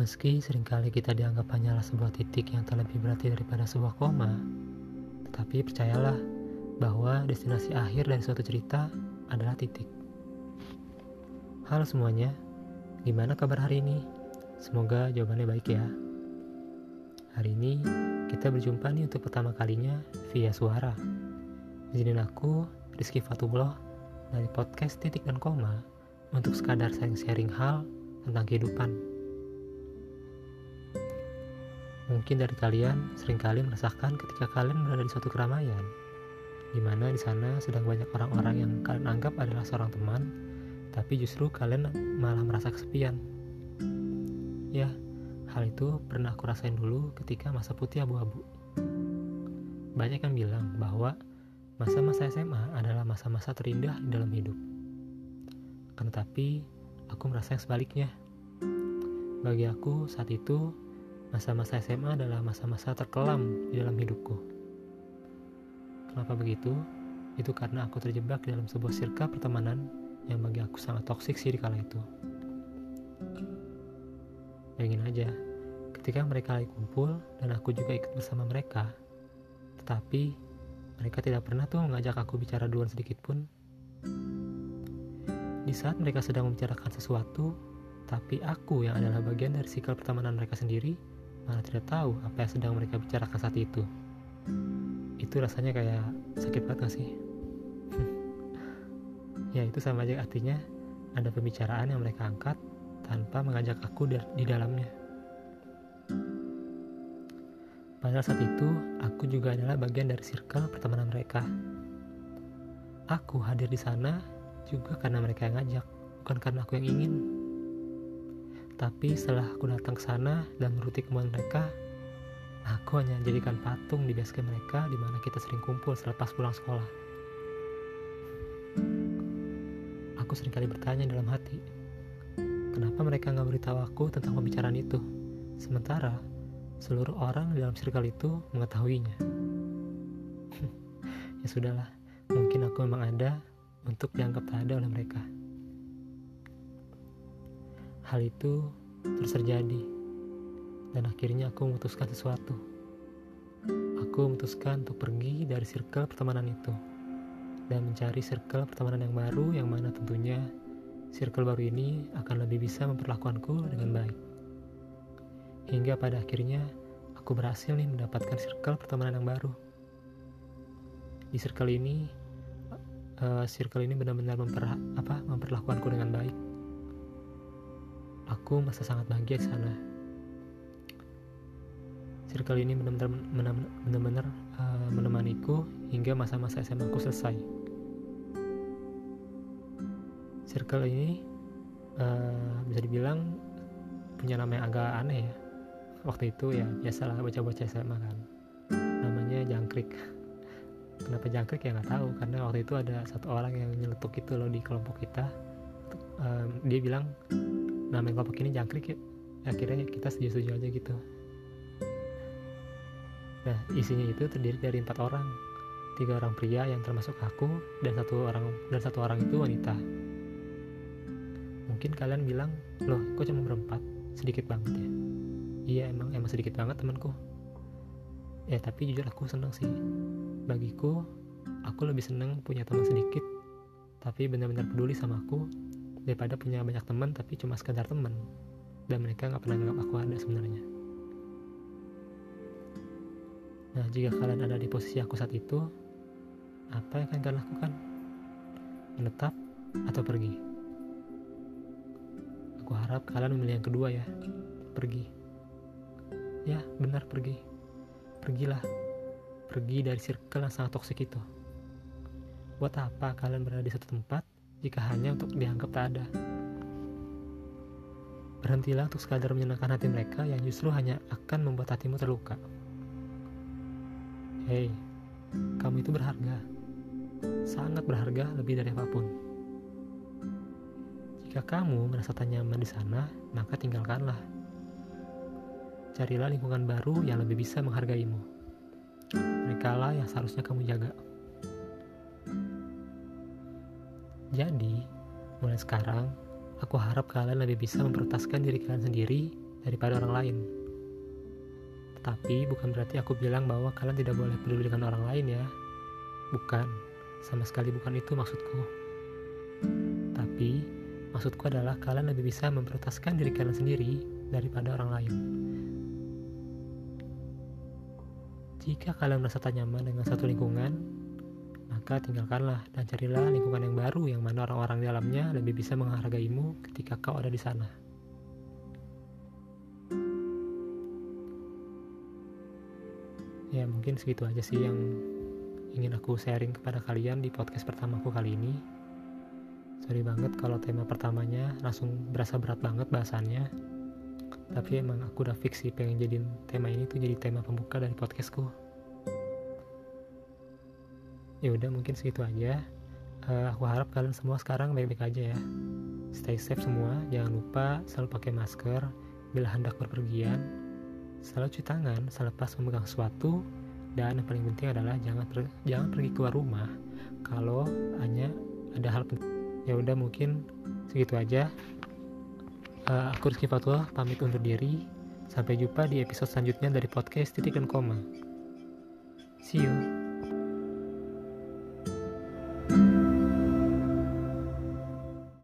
Meski sering kali kita dianggap hanyalah sebuah titik yang tak lebih berarti daripada sebuah koma, tetapi percayalah bahwa destinasi akhir dari suatu cerita adalah titik. Halo semuanya, gimana kabar hari ini? Semoga jawabannya baik ya. Hari ini kita berjumpa nih untuk pertama kalinya via suara. Izinin aku, Rizky Fatullah, dari podcast Titik dan Koma, untuk sekadar sharing-sharing hal tentang kehidupan. Mungkin dari kalian sering kali merasakan ketika kalian berada di suatu keramaian, di mana di sana sedang banyak orang-orang yang kalian anggap adalah seorang teman, tapi justru kalian malah merasa kesepian. Ya, hal itu pernah aku rasain dulu ketika masa putih abu-abu. Banyak yang bilang bahwa masa-masa SMA adalah masa-masa terindah di dalam hidup. Tetapi, aku merasa yang sebaliknya. Bagi aku, saat itu Masa-masa SMA adalah masa-masa terkelam di dalam hidupku. Kenapa begitu? Itu karena aku terjebak dalam sebuah sirka pertemanan yang bagi aku sangat toksik sih di kala itu. Bayangin aja, ketika mereka lagi kumpul dan aku juga ikut bersama mereka, tetapi mereka tidak pernah tuh mengajak aku bicara duluan sedikit pun. Di saat mereka sedang membicarakan sesuatu, tapi aku yang adalah bagian dari sikap pertemanan mereka sendiri, malah tidak tahu apa yang sedang mereka bicarakan saat itu. Itu rasanya kayak sakit banget gak sih? ya itu sama aja artinya ada pembicaraan yang mereka angkat tanpa mengajak aku di dalamnya. Padahal saat itu, aku juga adalah bagian dari circle pertemanan mereka. Aku hadir di sana juga karena mereka yang ngajak, bukan karena aku yang ingin. Tapi setelah aku datang ke sana dan menuruti kemauan mereka, aku hanya jadikan patung di basecamp mereka di mana kita sering kumpul selepas pulang sekolah. Aku sering kali bertanya dalam hati, kenapa mereka nggak beritahu aku tentang pembicaraan itu, sementara seluruh orang di dalam circle itu mengetahuinya. ya sudahlah, mungkin aku memang ada untuk dianggap tak ada oleh mereka. Hal itu terus terjadi, dan akhirnya aku memutuskan sesuatu. Aku memutuskan untuk pergi dari circle pertemanan itu dan mencari circle pertemanan yang baru yang mana tentunya circle baru ini akan lebih bisa memperlakukanku dengan baik. Hingga pada akhirnya aku berhasil nih mendapatkan circle pertemanan yang baru. Di circle ini, uh, circle ini benar-benar memperlakukanku dengan baik Aku merasa sangat bahagia di sana. Circle ini benar-benar uh, menemaniku hingga masa-masa SMA aku selesai. Circle ini uh, bisa dibilang punya nama yang agak aneh ya. Waktu itu ya biasalah baca-baca SMA kan. Namanya jangkrik. Kenapa jangkrik ya nggak tahu karena waktu itu ada satu orang yang nyeletuk itu loh di kelompok kita. Uh, dia bilang nama kelompok ini jangkrik ya akhirnya kita setuju-setuju aja gitu. Nah isinya itu terdiri dari empat orang. Tiga orang pria yang termasuk aku dan satu orang dan satu orang itu wanita. Mungkin kalian bilang loh kok cuma berempat? Sedikit banget ya? Iya emang emang sedikit banget temanku. Ya tapi jujur aku seneng sih. Bagiku aku lebih seneng punya teman sedikit. Tapi benar-benar peduli sama aku daripada punya banyak teman tapi cuma sekedar teman. Dan mereka nggak pernah nganggap aku ada sebenarnya. Nah jika kalian ada di posisi aku saat itu apa yang akan kalian lakukan? Menetap atau pergi? Aku harap kalian memilih yang kedua ya. Pergi. Ya benar pergi. Pergilah. Pergi dari circle yang sangat toksik itu. Buat apa kalian berada di satu tempat jika hanya untuk dianggap tak ada. Berhentilah untuk sekadar menyenangkan hati mereka yang justru hanya akan membuat hatimu terluka. Hei, kamu itu berharga. Sangat berharga lebih dari apa pun. Jika kamu merasa tak nyaman di sana, maka tinggalkanlah. Carilah lingkungan baru yang lebih bisa menghargaimu. Mereka lah yang seharusnya kamu jaga. Jadi, mulai sekarang, aku harap kalian lebih bisa memprioritaskan diri kalian sendiri daripada orang lain. Tapi bukan berarti aku bilang bahwa kalian tidak boleh peduli dengan orang lain ya. Bukan, sama sekali bukan itu maksudku. Tapi, maksudku adalah kalian lebih bisa memprioritaskan diri kalian sendiri daripada orang lain. Jika kalian merasa tak nyaman dengan satu lingkungan, maka tinggalkanlah dan carilah lingkungan yang baru yang mana orang-orang di dalamnya lebih bisa menghargaimu ketika kau ada di sana. Ya mungkin segitu aja sih yang ingin aku sharing kepada kalian di podcast pertamaku kali ini. Sorry banget kalau tema pertamanya langsung berasa berat banget bahasannya. Tapi emang aku udah fix sih pengen jadiin tema ini tuh jadi tema pembuka dari podcastku. Ya udah mungkin segitu aja. Uh, aku harap kalian semua sekarang baik-baik aja ya. Stay safe semua, jangan lupa selalu pakai masker bila hendak berpergian Selalu cuci tangan selepas memegang sesuatu dan yang paling penting adalah jangan per, jangan pergi keluar rumah kalau hanya ada hal penting. Ya udah mungkin segitu aja. Uh, aku Rizky Fatwa pamit undur diri. Sampai jumpa di episode selanjutnya dari podcast Titik dan Koma. See you.